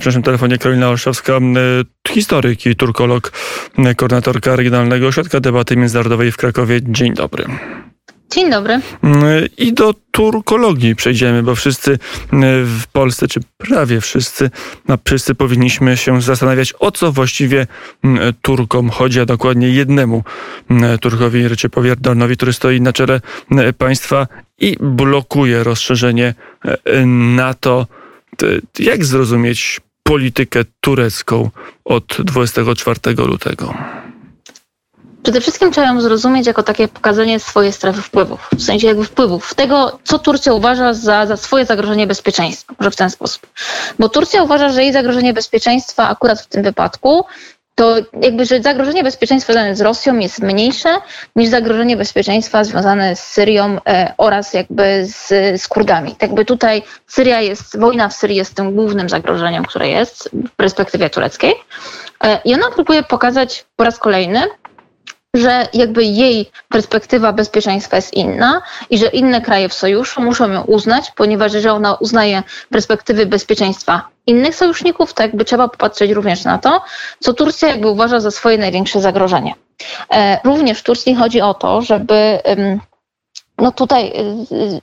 W naszym telefonie Karolina Olszewska, historyk i turkolog, koordynatorka Regionalnego Ośrodka Debaty Międzynarodowej w Krakowie. Dzień dobry. Dzień dobry. I do turkologii przejdziemy, bo wszyscy w Polsce, czy prawie wszyscy, no wszyscy powinniśmy się zastanawiać, o co właściwie Turkom chodzi, a dokładnie jednemu Turkowi, Reczepowi Erdoganowi, który stoi na czele państwa i blokuje rozszerzenie NATO. Jak zrozumieć politykę turecką od 24 lutego? Przede wszystkim trzeba ją zrozumieć jako takie pokazanie swojej strefy wpływów, w sensie jakby wpływów, tego, co Turcja uważa za, za swoje zagrożenie bezpieczeństwa, może w ten sposób. Bo Turcja uważa, że jej zagrożenie bezpieczeństwa akurat w tym wypadku to jakby, że zagrożenie bezpieczeństwa związane z Rosją jest mniejsze niż zagrożenie bezpieczeństwa związane z Syrią e, oraz jakby z, z Kurdami. Jakby tutaj Syria jest, wojna w Syrii jest tym głównym zagrożeniem, które jest w perspektywie tureckiej. E, I ona próbuje pokazać po raz kolejny, że jakby jej perspektywa bezpieczeństwa jest inna i że inne kraje w sojuszu muszą ją uznać, ponieważ jeżeli ona uznaje perspektywy bezpieczeństwa innych sojuszników, to jakby trzeba popatrzeć również na to, co Turcja jakby uważa za swoje największe zagrożenie. E, również w Turcji chodzi o to, żeby no tutaj y, y,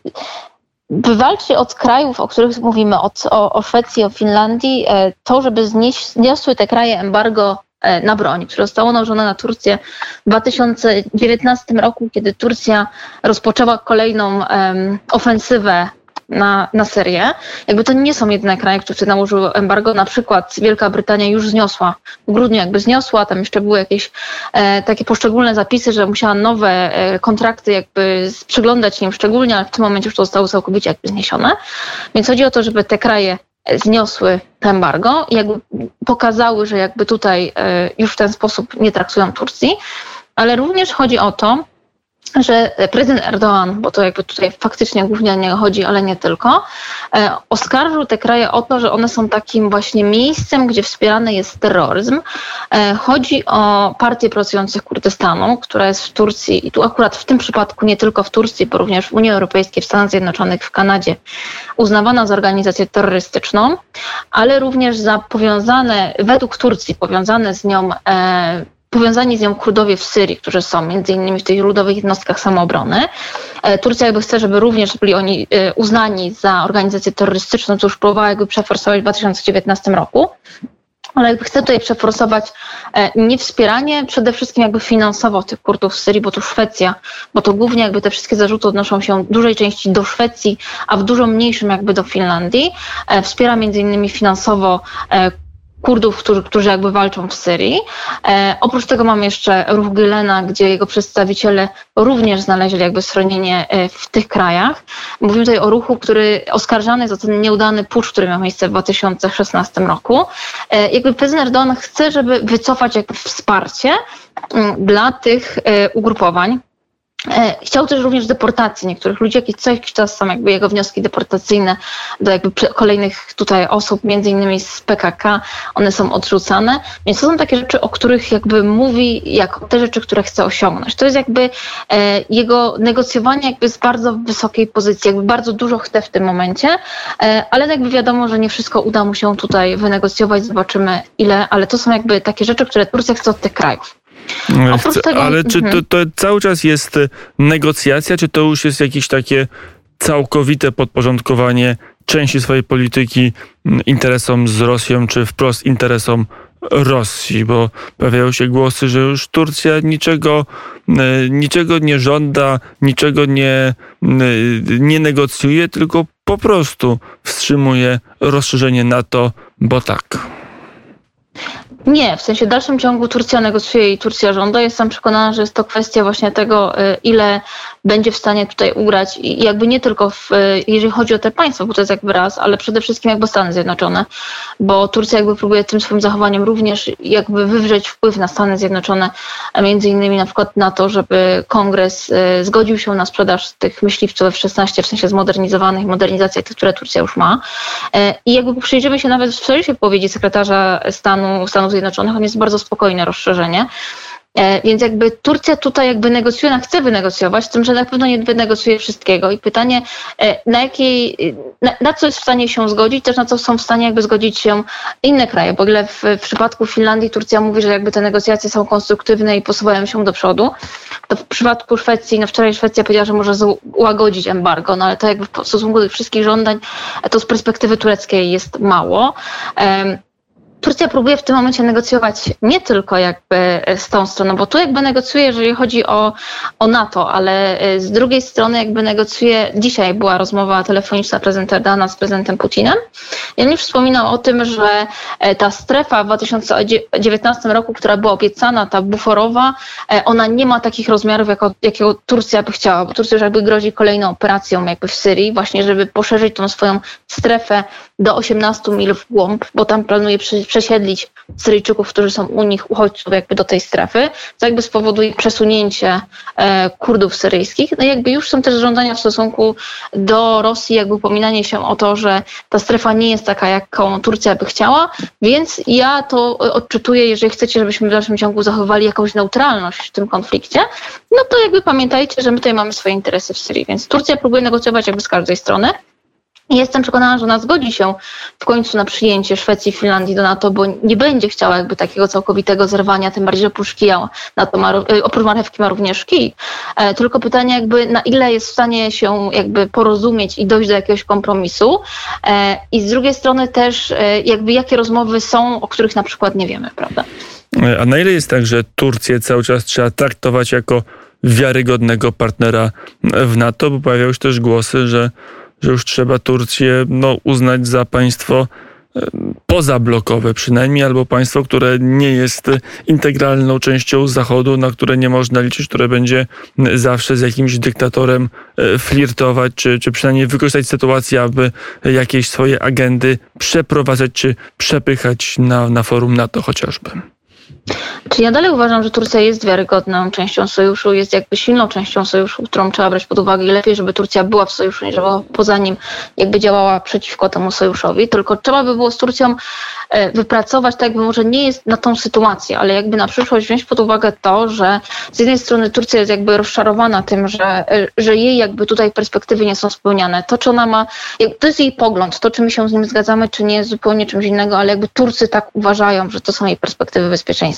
wywalczyć od krajów, o których mówimy, od, o, o Szwecji, o Finlandii, e, to, żeby znieś, zniosły te kraje embargo E, na broń, które zostało nałożone na Turcję w 2019 roku, kiedy Turcja rozpoczęła kolejną um, ofensywę na, na Syrię. Jakby to nie są jedyne kraje, które nałożyły embargo. Na przykład Wielka Brytania już zniosła, w grudniu jakby zniosła, tam jeszcze były jakieś e, takie poszczególne zapisy, że musiała nowe e, kontrakty jakby przyglądać im szczególnie, ale w tym momencie już to zostało całkowicie jakby zniesione. Więc chodzi o to, żeby te kraje zniosły to embargo jakby pokazały, że jakby tutaj e, już w ten sposób nie traktują Turcji, ale również chodzi o to, że prezydent Erdoğan, bo to jakby tutaj faktycznie głównie o niego chodzi, ale nie tylko, e, oskarżył te kraje o to, że one są takim właśnie miejscem, gdzie wspierany jest terroryzm. E, chodzi o partię pracujących Kurdystanu, która jest w Turcji i tu akurat w tym przypadku nie tylko w Turcji, bo również w Unii Europejskiej, w Stanach Zjednoczonych, w Kanadzie uznawana za organizację terrorystyczną, ale również za powiązane, według Turcji, powiązane z nią e, powiązani z nią Kurdowie w Syrii, którzy są między innymi w tych ludowych jednostkach samoobrony. E, Turcja jakby chce, żeby również byli oni e, uznani za organizację terrorystyczną, co już próbowała jakby przeforsować w 2019 roku. Ale jakby chce tutaj przeforsować e, nie wspieranie, przede wszystkim jakby finansowo tych Kurdów w Syrii, bo to Szwecja, bo to głównie jakby te wszystkie zarzuty odnoszą się w dużej części do Szwecji, a w dużo mniejszym jakby do Finlandii. Wspiera między innymi finansowo Kurdów, którzy, którzy jakby walczą w Syrii. E, oprócz tego mamy jeszcze ruch Gylena, gdzie jego przedstawiciele również znaleźli jakby schronienie e, w tych krajach. Mówimy tutaj o ruchu, który oskarżany jest o ten nieudany pucz, który miał miejsce w 2016 roku. E, jakby prezydent Erdogan chce, żeby wycofać jakby wsparcie mm, dla tych e, ugrupowań. E, chciał też również deportacji niektórych ludzi. Jakiś, co jakiś czas są jakby jego wnioski deportacyjne do jakby kolejnych tutaj osób, między innymi z PKK, one są odrzucane. Więc to są takie rzeczy, o których jakby mówi jako te rzeczy, które chce osiągnąć. To jest jakby e, jego negocjowanie jakby z bardzo wysokiej pozycji, jakby bardzo dużo chce w tym momencie, e, ale jakby wiadomo, że nie wszystko uda mu się tutaj wynegocjować, zobaczymy ile, ale to są jakby takie rzeczy, które Turcja chce od tych krajów. Tego... Ale czy to, to cały czas jest negocjacja, czy to już jest jakieś takie całkowite podporządkowanie części swojej polityki interesom z Rosją, czy wprost interesom Rosji, bo pojawiają się głosy, że już Turcja niczego, niczego nie żąda, niczego nie, nie negocjuje, tylko po prostu wstrzymuje rozszerzenie NATO, bo tak. Nie, w sensie w dalszym ciągu Turcja negocjuje i Turcja żąda. Jestem przekonana, że jest to kwestia właśnie tego, y, ile będzie w stanie tutaj ugrać i jakby nie tylko w, y, jeżeli chodzi o te państwa, bo to jest jakby raz, ale przede wszystkim jakby Stany Zjednoczone, bo Turcja jakby próbuje tym swoim zachowaniem również jakby wywrzeć wpływ na Stany Zjednoczone, między innymi na przykład na to, żeby kongres zgodził się na sprzedaż tych myśliwców F-16, w sensie zmodernizowanych, modernizację tych, które Turcja już ma. I jakby przyjrzymy się nawet w sojusze wypowiedzi sekretarza stanu Stanów Zjednoczonych, on jest bardzo spokojne rozszerzenie. E, więc jakby Turcja tutaj jakby negocjuje, ona chce wynegocjować, z tym, że na pewno nie wynegocjuje wszystkiego. I pytanie, e, na jakiej, na, na, co jest w stanie się zgodzić, też na co są w stanie jakby zgodzić się inne kraje. Bo ile w, w przypadku Finlandii Turcja mówi, że jakby te negocjacje są konstruktywne i posuwają się do przodu. To w przypadku Szwecji, no wczoraj Szwecja powiedziała, że może ułagodzić embargo, no ale to jakby w stosunku do wszystkich żądań, to z perspektywy tureckiej jest mało. Turcja próbuje w tym momencie negocjować nie tylko jakby z tą stroną, bo tu jakby negocjuje, jeżeli chodzi o, o NATO, ale e, z drugiej strony jakby negocjuje, dzisiaj była rozmowa telefoniczna prezydenta Erdogana z prezydentem Putinem. I on mi wspominał o tym, że e, ta strefa w 2019 roku, która była obiecana, ta buforowa, e, ona nie ma takich rozmiarów, jako, jakiego Turcja by chciała, bo Turcja już jakby grozi kolejną operacją jakby w Syrii, właśnie żeby poszerzyć tą swoją strefę do 18 mil w głąb, bo tam planuje przesiedlić Syryjczyków, którzy są u nich uchodźców jakby do tej strefy, co jakby spowoduje przesunięcie e, Kurdów syryjskich. No jakby już są też żądania w stosunku do Rosji, jakby upominanie się o to, że ta strefa nie jest taka, jaką Turcja by chciała, więc ja to odczytuję, jeżeli chcecie, żebyśmy w dalszym ciągu zachowali jakąś neutralność w tym konflikcie, no to jakby pamiętajcie, że my tutaj mamy swoje interesy w Syrii, więc Turcja próbuje negocjować jakby z każdej strony. Jestem przekonana, że ona zgodzi się w końcu na przyjęcie Szwecji i Finlandii do NATO, bo nie będzie chciała jakby takiego całkowitego zerwania, tym bardziej oprócz kija, NATO ma, y, oprócz marchewki ma również kij. E, tylko pytanie jakby na ile jest w stanie się jakby porozumieć i dojść do jakiegoś kompromisu e, i z drugiej strony też e, jakby jakie rozmowy są, o których na przykład nie wiemy, prawda? A na ile jest tak, że Turcję cały czas trzeba traktować jako wiarygodnego partnera w NATO, bo pojawiały się też głosy, że że już trzeba Turcję no, uznać za państwo e, pozablokowe przynajmniej, albo państwo, które nie jest integralną częścią Zachodu, na które nie można liczyć, które będzie zawsze z jakimś dyktatorem e, flirtować, czy, czy przynajmniej wykorzystać sytuację, aby jakieś swoje agendy przeprowadzać, czy przepychać na, na forum NATO chociażby. Czy ja dalej uważam, że Turcja jest wiarygodną częścią sojuszu, jest jakby silną częścią sojuszu, którą trzeba brać pod uwagę i lepiej, żeby Turcja była w sojuszu, niż żeby poza nim jakby działała przeciwko temu sojuszowi. Tylko trzeba by było z Turcją e, wypracować, tak jakby może nie jest na tą sytuację, ale jakby na przyszłość wziąć pod uwagę to, że z jednej strony Turcja jest jakby rozczarowana tym, że, e, że jej jakby tutaj perspektywy nie są spełniane. To, czy ona ma, to jest jej pogląd, to, czy my się z nim zgadzamy, czy nie, jest zupełnie czymś innego, ale jakby Turcy tak uważają, że to są jej perspektywy bezpieczeństwa.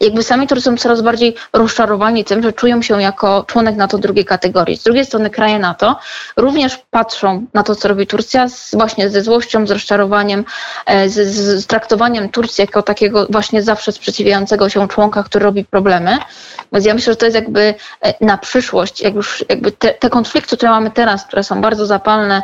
Jakby sami Turcy są coraz bardziej rozczarowani tym, że czują się jako członek NATO drugiej kategorii. Z drugiej strony kraje NATO również patrzą na to, co robi Turcja z, właśnie ze złością, z rozczarowaniem, e, z, z, z traktowaniem Turcji jako takiego właśnie zawsze sprzeciwiającego się członka, który robi problemy. Więc ja myślę, że to jest jakby e, na przyszłość, jak już jakby te, te konflikty, które mamy teraz, które są bardzo zapalne,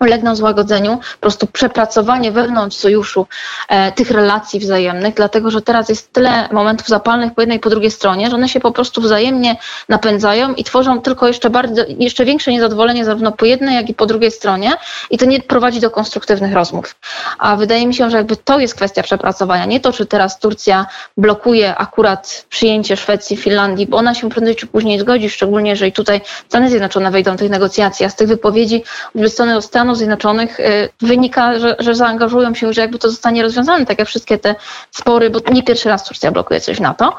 ulegną złagodzeniu, po prostu przepracowanie wewnątrz sojuszu e, tych relacji wzajemnych, dlatego że teraz jest tyle momentów zapalnych po jednej i po drugiej stronie, że one się po prostu wzajemnie napędzają i tworzą tylko jeszcze, bardzo, jeszcze większe niezadowolenie zarówno po jednej, jak i po drugiej stronie i to nie prowadzi do konstruktywnych rozmów. A wydaje mi się, że jakby to jest kwestia przepracowania, nie to, czy teraz Turcja blokuje akurat przyjęcie Szwecji, Finlandii, bo ona się prędzej czy później zgodzi, szczególnie jeżeli tutaj Stany Zjednoczone wejdą do tych negocjacji, a z tych wypowiedzi ze strony Stanów Stanów Zjednoczonych y, wynika, że, że zaangażują się, że jakby to zostanie rozwiązane, tak jak wszystkie te spory, bo nie pierwszy raz Turcja blokuje coś na to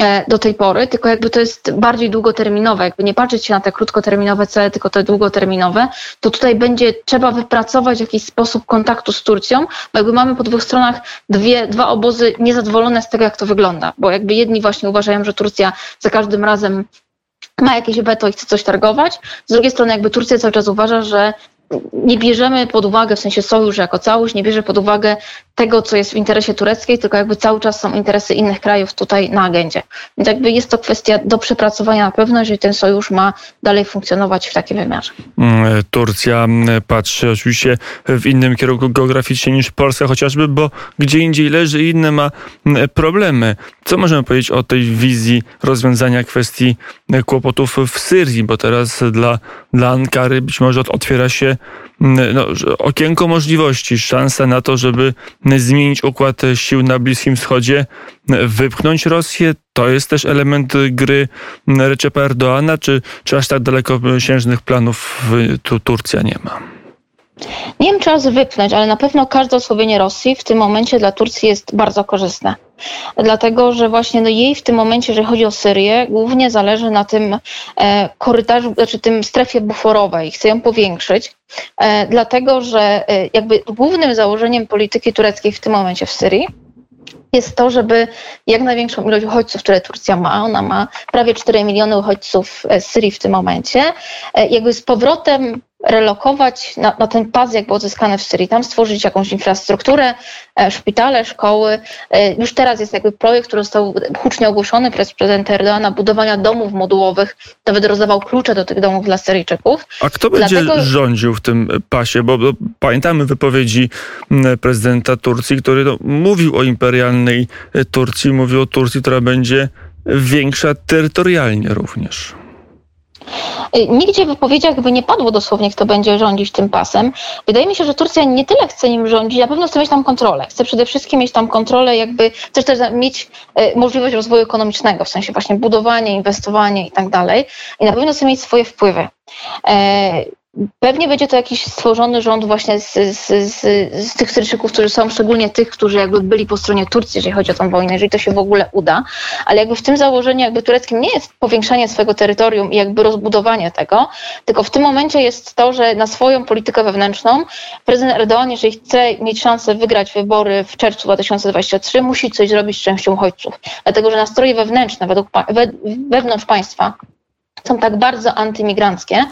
e, do tej pory, tylko jakby to jest bardziej długoterminowe, jakby nie patrzeć się na te krótkoterminowe cele, tylko te długoterminowe, to tutaj będzie trzeba wypracować jakiś sposób kontaktu z Turcją, bo jakby mamy po dwóch stronach dwie, dwa obozy niezadowolone z tego, jak to wygląda, bo jakby jedni właśnie uważają, że Turcja za każdym razem ma jakieś weto i chce coś targować. Z drugiej strony jakby Turcja cały czas uważa, że nie bierzemy pod uwagę, w sensie sojusz jako całość, nie bierze pod uwagę tego, co jest w interesie tureckiej, tylko jakby cały czas są interesy innych krajów tutaj na agendzie. Więc jakby jest to kwestia do przepracowania na pewno, jeżeli ten sojusz ma dalej funkcjonować w takim wymiarze. Mm, Turcja mm, patrzy oczywiście w innym kierunku geograficznie niż Polska chociażby, bo gdzie indziej leży i inne ma mm, problemy. Co możemy powiedzieć o tej wizji rozwiązania kwestii kłopotów w Syrii, bo teraz dla, dla Ankary być może otwiera się no, okienko możliwości, szansa na to, żeby zmienić układ sił na Bliskim Wschodzie, wypchnąć Rosję. To jest też element gry Recepa Erdoana, czy, czy aż tak dalekosiężnych planów tu Turcja nie ma? Nie wiem, czy raz wypchnąć, ale na pewno każde osłabienie Rosji w tym momencie dla Turcji jest bardzo korzystne. Dlatego że właśnie no jej w tym momencie, jeżeli chodzi o Syrię, głównie zależy na tym e, korytarzu, znaczy tym strefie buforowej. Chce ją powiększyć, e, dlatego że e, jakby głównym założeniem polityki tureckiej w tym momencie w Syrii jest to, żeby jak największą ilość uchodźców, które Turcja ma, ona ma prawie 4 miliony uchodźców z Syrii w tym momencie, jakby z powrotem relokować na, na, ten pas jakby odzyskany w Syrii, tam stworzyć jakąś infrastrukturę, e, szpitale, szkoły. E, już teraz jest jakby projekt, który został hucznie ogłoszony przez prezydenta Erdoana, budowania domów modułowych, nawet rozdawał klucze do tych domów dla Syryjczyków. A kto będzie Dlatego... rządził w tym pasie? Bo, bo pamiętamy wypowiedzi prezydenta Turcji, który no, mówił o imperialnej Turcji, mówił o Turcji, która będzie większa terytorialnie również. Y, nigdzie w wypowiedziach by nie padło dosłownie, kto będzie rządzić tym pasem. Wydaje mi się, że Turcja nie tyle chce nim rządzić, na pewno chce mieć tam kontrolę. Chce przede wszystkim mieć tam kontrolę, jakby też też mieć y, możliwość rozwoju ekonomicznego, w sensie właśnie budowanie, inwestowanie i tak dalej. I na pewno chce mieć swoje wpływy. Pewnie będzie to jakiś stworzony rząd właśnie z, z, z, z tych Syryjczyków, którzy są szczególnie tych, którzy jakby byli po stronie Turcji, jeżeli chodzi o tę wojnę, jeżeli to się w ogóle uda. Ale jakby w tym założeniu jakby tureckim nie jest powiększanie swojego terytorium i jakby rozbudowanie tego, tylko w tym momencie jest to, że na swoją politykę wewnętrzną prezydent Erdogan, jeżeli chce mieć szansę wygrać wybory w czerwcu 2023, musi coś zrobić z częścią uchodźców. Dlatego, że nastroje wewnętrzne według, we, wewnątrz państwa są tak bardzo antymigranckie.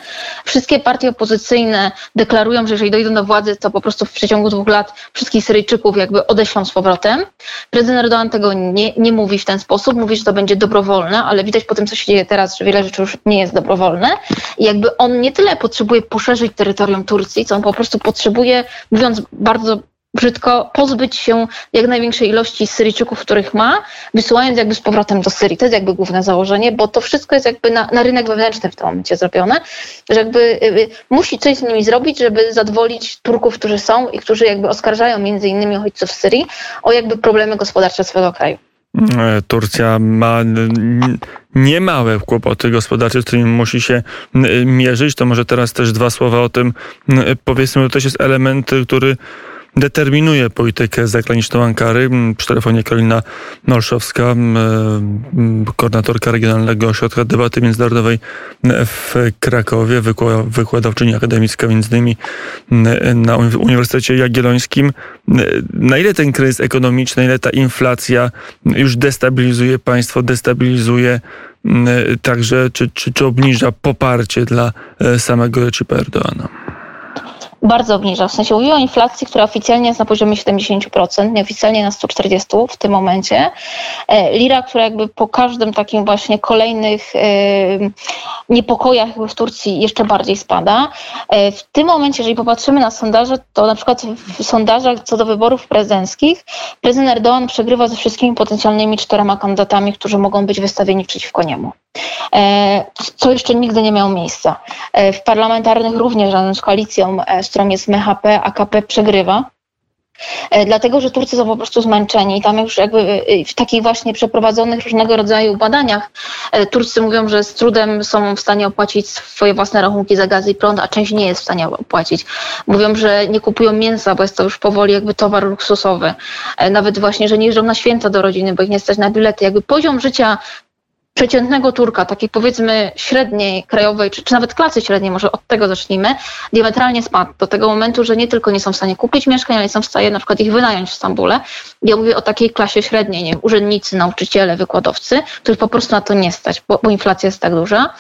Wszystkie partie opozycyjne deklarują, że jeżeli dojdą do władzy, to po prostu w przeciągu dwóch lat wszystkich Syryjczyków jakby odeślą z powrotem. Prezydent Erdogan tego nie, nie mówi w ten sposób, mówi, że to będzie dobrowolne, ale widać po tym, co się dzieje teraz, że wiele rzeczy już nie jest dobrowolne. I jakby on nie tyle potrzebuje poszerzyć terytorium Turcji, co on po prostu potrzebuje, mówiąc bardzo brzydko pozbyć się jak największej ilości Syryjczyków, których ma, wysyłając jakby z powrotem do Syrii. To jest jakby główne założenie, bo to wszystko jest jakby na, na rynek wewnętrzny w tym momencie zrobione, że jakby y, musi coś z nimi zrobić, żeby zadowolić Turków, którzy są i którzy jakby oskarżają między innymi uchodźców z Syrii o jakby problemy gospodarcze swojego kraju. E, Turcja ma niemałe kłopoty gospodarcze, z którymi musi się mierzyć. To może teraz też dwa słowa o tym powiedzmy, to też jest element, który determinuje politykę zagraniczną Ankary. Przy telefonie Karolina Nolszowska, koordynatorka Regionalnego Ośrodka Debaty Międzynarodowej w Krakowie, wykładowczyni akademicka między innymi na Uniwersytecie Jagiellońskim. Na ile ten kryzys ekonomiczny, na ile ta inflacja już destabilizuje państwo, destabilizuje także, czy, czy, czy obniża poparcie dla e, samego Recipa Erdoana? Bardzo obniża. W sensie mówiła o inflacji, która oficjalnie jest na poziomie 70%, nieoficjalnie na 140% w tym momencie. E, lira, która jakby po każdym takim właśnie kolejnych e, niepokojach w Turcji jeszcze bardziej spada. E, w tym momencie, jeżeli popatrzymy na sondaże, to na przykład w sondażach co do wyborów prezydenckich prezydent Erdogan przegrywa ze wszystkimi potencjalnymi czterema kandydatami, którzy mogą być wystawieni przeciwko niemu. Co jeszcze nigdy nie miało miejsca. W parlamentarnych również razem z koalicją, z którą jest MHP, AKP przegrywa. E, dlatego, że Turcy są po prostu zmęczeni. Tam już jakby e, w takich właśnie przeprowadzonych różnego rodzaju badaniach e, Turcy mówią, że z trudem są w stanie opłacić swoje własne rachunki za gaz i prąd, a część nie jest w stanie opłacić. Mówią, że nie kupują mięsa, bo jest to już powoli jakby towar luksusowy. Nawet właśnie, że nie jeżdżą na święta do rodziny, bo ich nie stać na bilety. Jakby poziom życia przeciętnego Turka, takiej powiedzmy średniej krajowej, czy, czy nawet klasy średniej, może od tego zacznijmy, diametralnie spadł do tego momentu, że nie tylko nie są w stanie kupić mieszkań, ale są w stanie na przykład ich wynająć w Stambule. Ja mówię o takiej klasie średniej, nie wiem, urzędnicy, nauczyciele, wykładowcy, których po prostu na to nie stać, bo, bo inflacja jest tak duża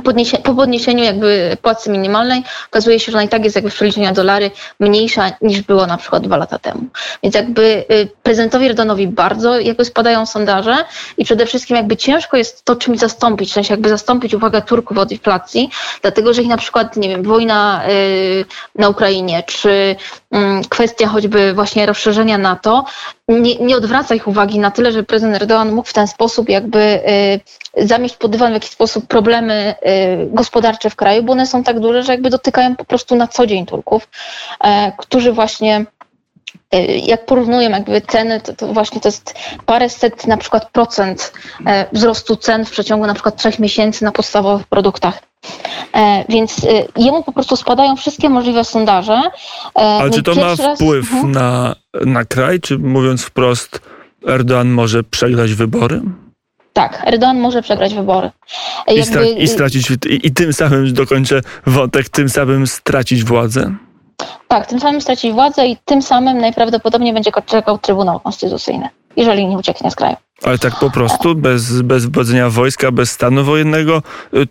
podniesie, po podniesieniu jakby płacy minimalnej okazuje się, że ona i tak jest jakby w przeliczeniu na dolary mniejsza niż było na przykład dwa lata temu. Więc jakby y, prezydentowi Erdonowi bardzo jakby spadają sondaże i przede wszystkim jakby ciężko jest to czymś zastąpić, w sensie jakby zastąpić uwagę Turków od inflacji, dlatego że ich na przykład, nie wiem, wojna y, na Ukrainie, czy kwestia choćby właśnie rozszerzenia NATO nie, nie odwraca ich uwagi na tyle, że prezydent Erdogan mógł w ten sposób jakby y, zamieść pod dywan w jakiś sposób problemy y, gospodarcze w kraju, bo one są tak duże, że jakby dotykają po prostu na co dzień Turków, e, którzy właśnie y, jak porównuję jakby ceny, to, to, właśnie to jest paręset na przykład procent e, wzrostu cen w przeciągu na przykład trzech miesięcy na podstawowych produktach. E, więc jemu po prostu spadają wszystkie możliwe sondaże. Ale czy to ma wpływ raz... Mhm. na, na kraj, czy mówiąc wprost, Erdoğan może przegrać wybory? Tak, Erdoğan może przegrać wybory. I, i stracić, i, i tym samym dokończę wątek, tym samym stracić władzę? Tak, tym samym stracić władzę i tym samym najprawdopodobniej będzie czekał Trybunał Konstytucyjny, jeżeli nie ucieknie z kraju. Ale tak po prostu, bez, bez wwodzenia wojska, bez stanu wojennego.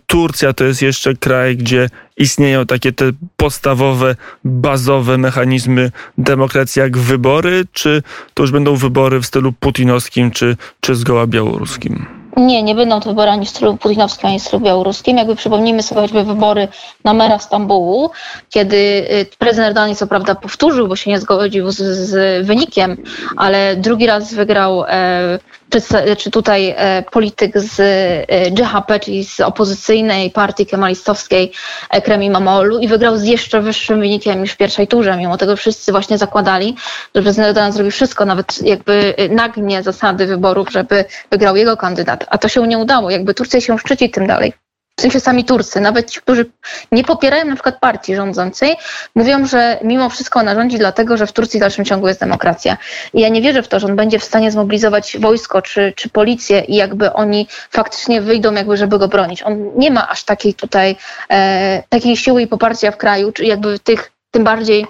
Turcja to jest jeszcze kraj, gdzie istnieją takie te podstawowe, bazowe mechanizmy demokracji jak wybory, czy to już będą wybory w stylu putinowskim, czy, czy zgoła białoruskim? Nie, nie będą to wybory ani w stylu putinowskim, ani w stylu białoruskim. Jakby przypomnijmy sobie choćby wybory na mera Stambułu, kiedy y, prezydent Erdogani co prawda powtórzył, bo się nie zgodził z, z wynikiem, ale drugi raz wygrał e, czy tutaj e, polityk z e, czyli z opozycyjnej partii kemalistowskiej Ekrem Imamoglu i wygrał z jeszcze wyższym wynikiem niż w pierwszej turze. Mimo tego wszyscy właśnie zakładali, że prezydent Erdogan zrobi wszystko, nawet jakby nagnie zasady wyborów, żeby wygrał jego kandydat. A to się nie udało. Jakby Turcja się szczyci tym dalej w sensie sami Turcy, nawet ci, którzy nie popierają na przykład partii rządzącej, mówią, że mimo wszystko ona rządzi dlatego, że w Turcji w dalszym ciągu jest demokracja. I ja nie wierzę w to, że on będzie w stanie zmobilizować wojsko czy, czy policję i jakby oni faktycznie wyjdą, jakby żeby go bronić. On nie ma aż takiej tutaj, e, takiej siły i poparcia w kraju, czy jakby tych, tym bardziej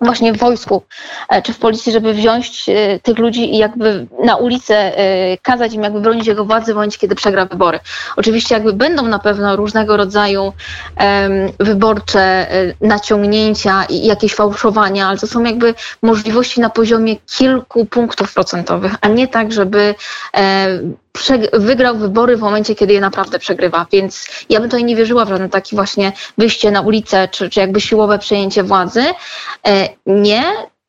właśnie w wojsku e, czy w policji, żeby wziąć e, tych ludzi i jakby na ulicę e, kazać im jakby bronić jego władzy w momencie, kiedy przegra wybory. Oczywiście jakby będą na pewno różnego rodzaju wyborcze naciągnięcia i jakieś fałszowania, ale to są jakby możliwości na poziomie kilku punktów procentowych, a nie tak, żeby wygrał wybory w momencie, kiedy je naprawdę przegrywa. Więc ja bym tutaj nie wierzyła w żadne takie właśnie wyjście na ulicę, czy, czy jakby siłowe przejęcie władzy. E, nie,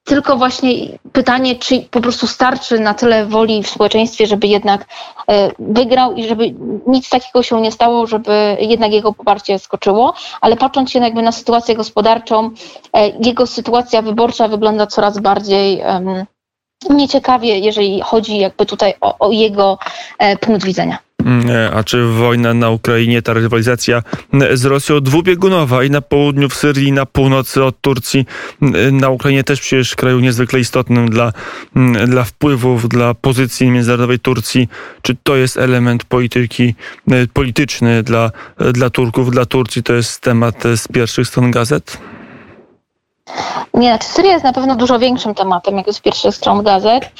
tylko właśnie pytanie, czy po prostu starczy na tyle woli w społeczeństwie, żeby jednak e, wygrał i żeby nic takiego się nie stało, żeby jednak jego poparcie skoczyło, ale patrząc się jakby na sytuację gospodarczą, e, jego sytuacja wyborcza wygląda coraz bardziej nieciekawie, jeżeli chodzi jakby tutaj o, o jego e, punkt widzenia. Mm, e, a czy wojna na Ukrainie, ta rywalizacja z Rosją dwubiegunowa i na południu w Syrii, na północy od Turcji, na Ukrainie też przecież kraju niezwykle istotnym dla, dla wpływów, dla pozycji międzynarodowej Turcji. Czy to jest element polityki, e, polityczny dla, dla Turków, dla Turcji? To jest temat z pierwszych stron gazet? Nie, znaczy Syria jest na pewno dużo większym tematem, jak z pierwszych stron gazet.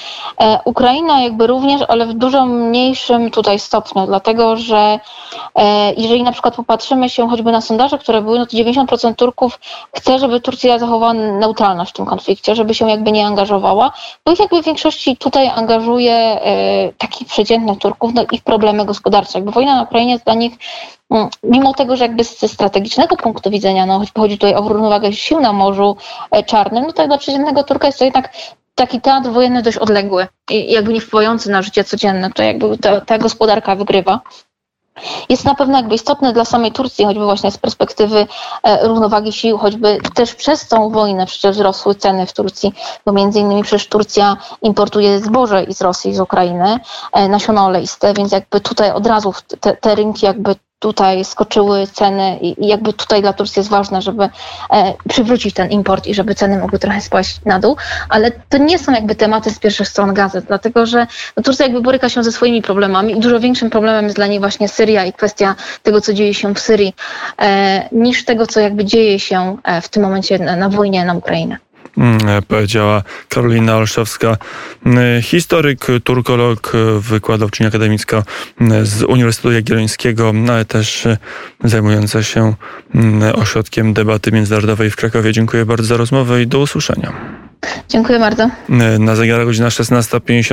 E, Ukraina jakby również, ale w dużo mniejszym tutaj stopniu, dlatego że e, jeżeli na przykład popatrzymy się choćby na sondaże, które były, no to 90% Turków chce, żeby Turcja zachowała neutralność w tym konflikcie, żeby się jakby nie angażowała, bo ich jakby w większości tutaj angażuje e, takich przeciętnych Turków, no ich problemy gospodarcze. Jakby wojna na Ukrainie jest dla nich mimo tego, że jakby ze strategicznego punktu widzenia, no chodzi tutaj o równowagę sił na Morzu e, Czarnym, no tak dla przeciętnego Turka jest to jednak taki teatr wojenny dość odległy i jakby nie wpływający na życie codzienne, to jakby ta, ta gospodarka wygrywa. Jest na pewno jakby istotny dla samej Turcji, choćby właśnie z perspektywy e, równowagi sił, choćby też przez tą wojnę przecież wzrosły ceny w Turcji, bo między innymi przecież Turcja importuje zboże i z Rosji, z Ukrainy, e, nasiona oleiste, więc jakby tutaj od razu te, te rynki jakby tutaj skoczyły ceny i jakby tutaj dla Turcji jest ważne, żeby e, przywrócić ten import i żeby ceny mogły trochę spaść na dół, ale to nie są jakby tematy z pierwszych stron gazet, dlatego że no, Turcja jakby boryka się ze swoimi problemami i dużo większym problemem jest dla niej właśnie Syria i kwestia tego, co dzieje się w Syrii, e, niż tego, co jakby dzieje się e, w tym momencie na, na wojnie na Ukrainę. Mm, powiedziała Karolina Olszewska, mm, historyk, turkolog, wykładowczyni akademicka mm, z Uniwersytetu Jagiellońskiego, no ale też e, zajmująca się ośrodkiem debaty międzynarodowej w Krakowie. Dziękuję bardzo za rozmowę i do usłyszenia. Dziękuję bardzo. Na zegarach godzina 16.50.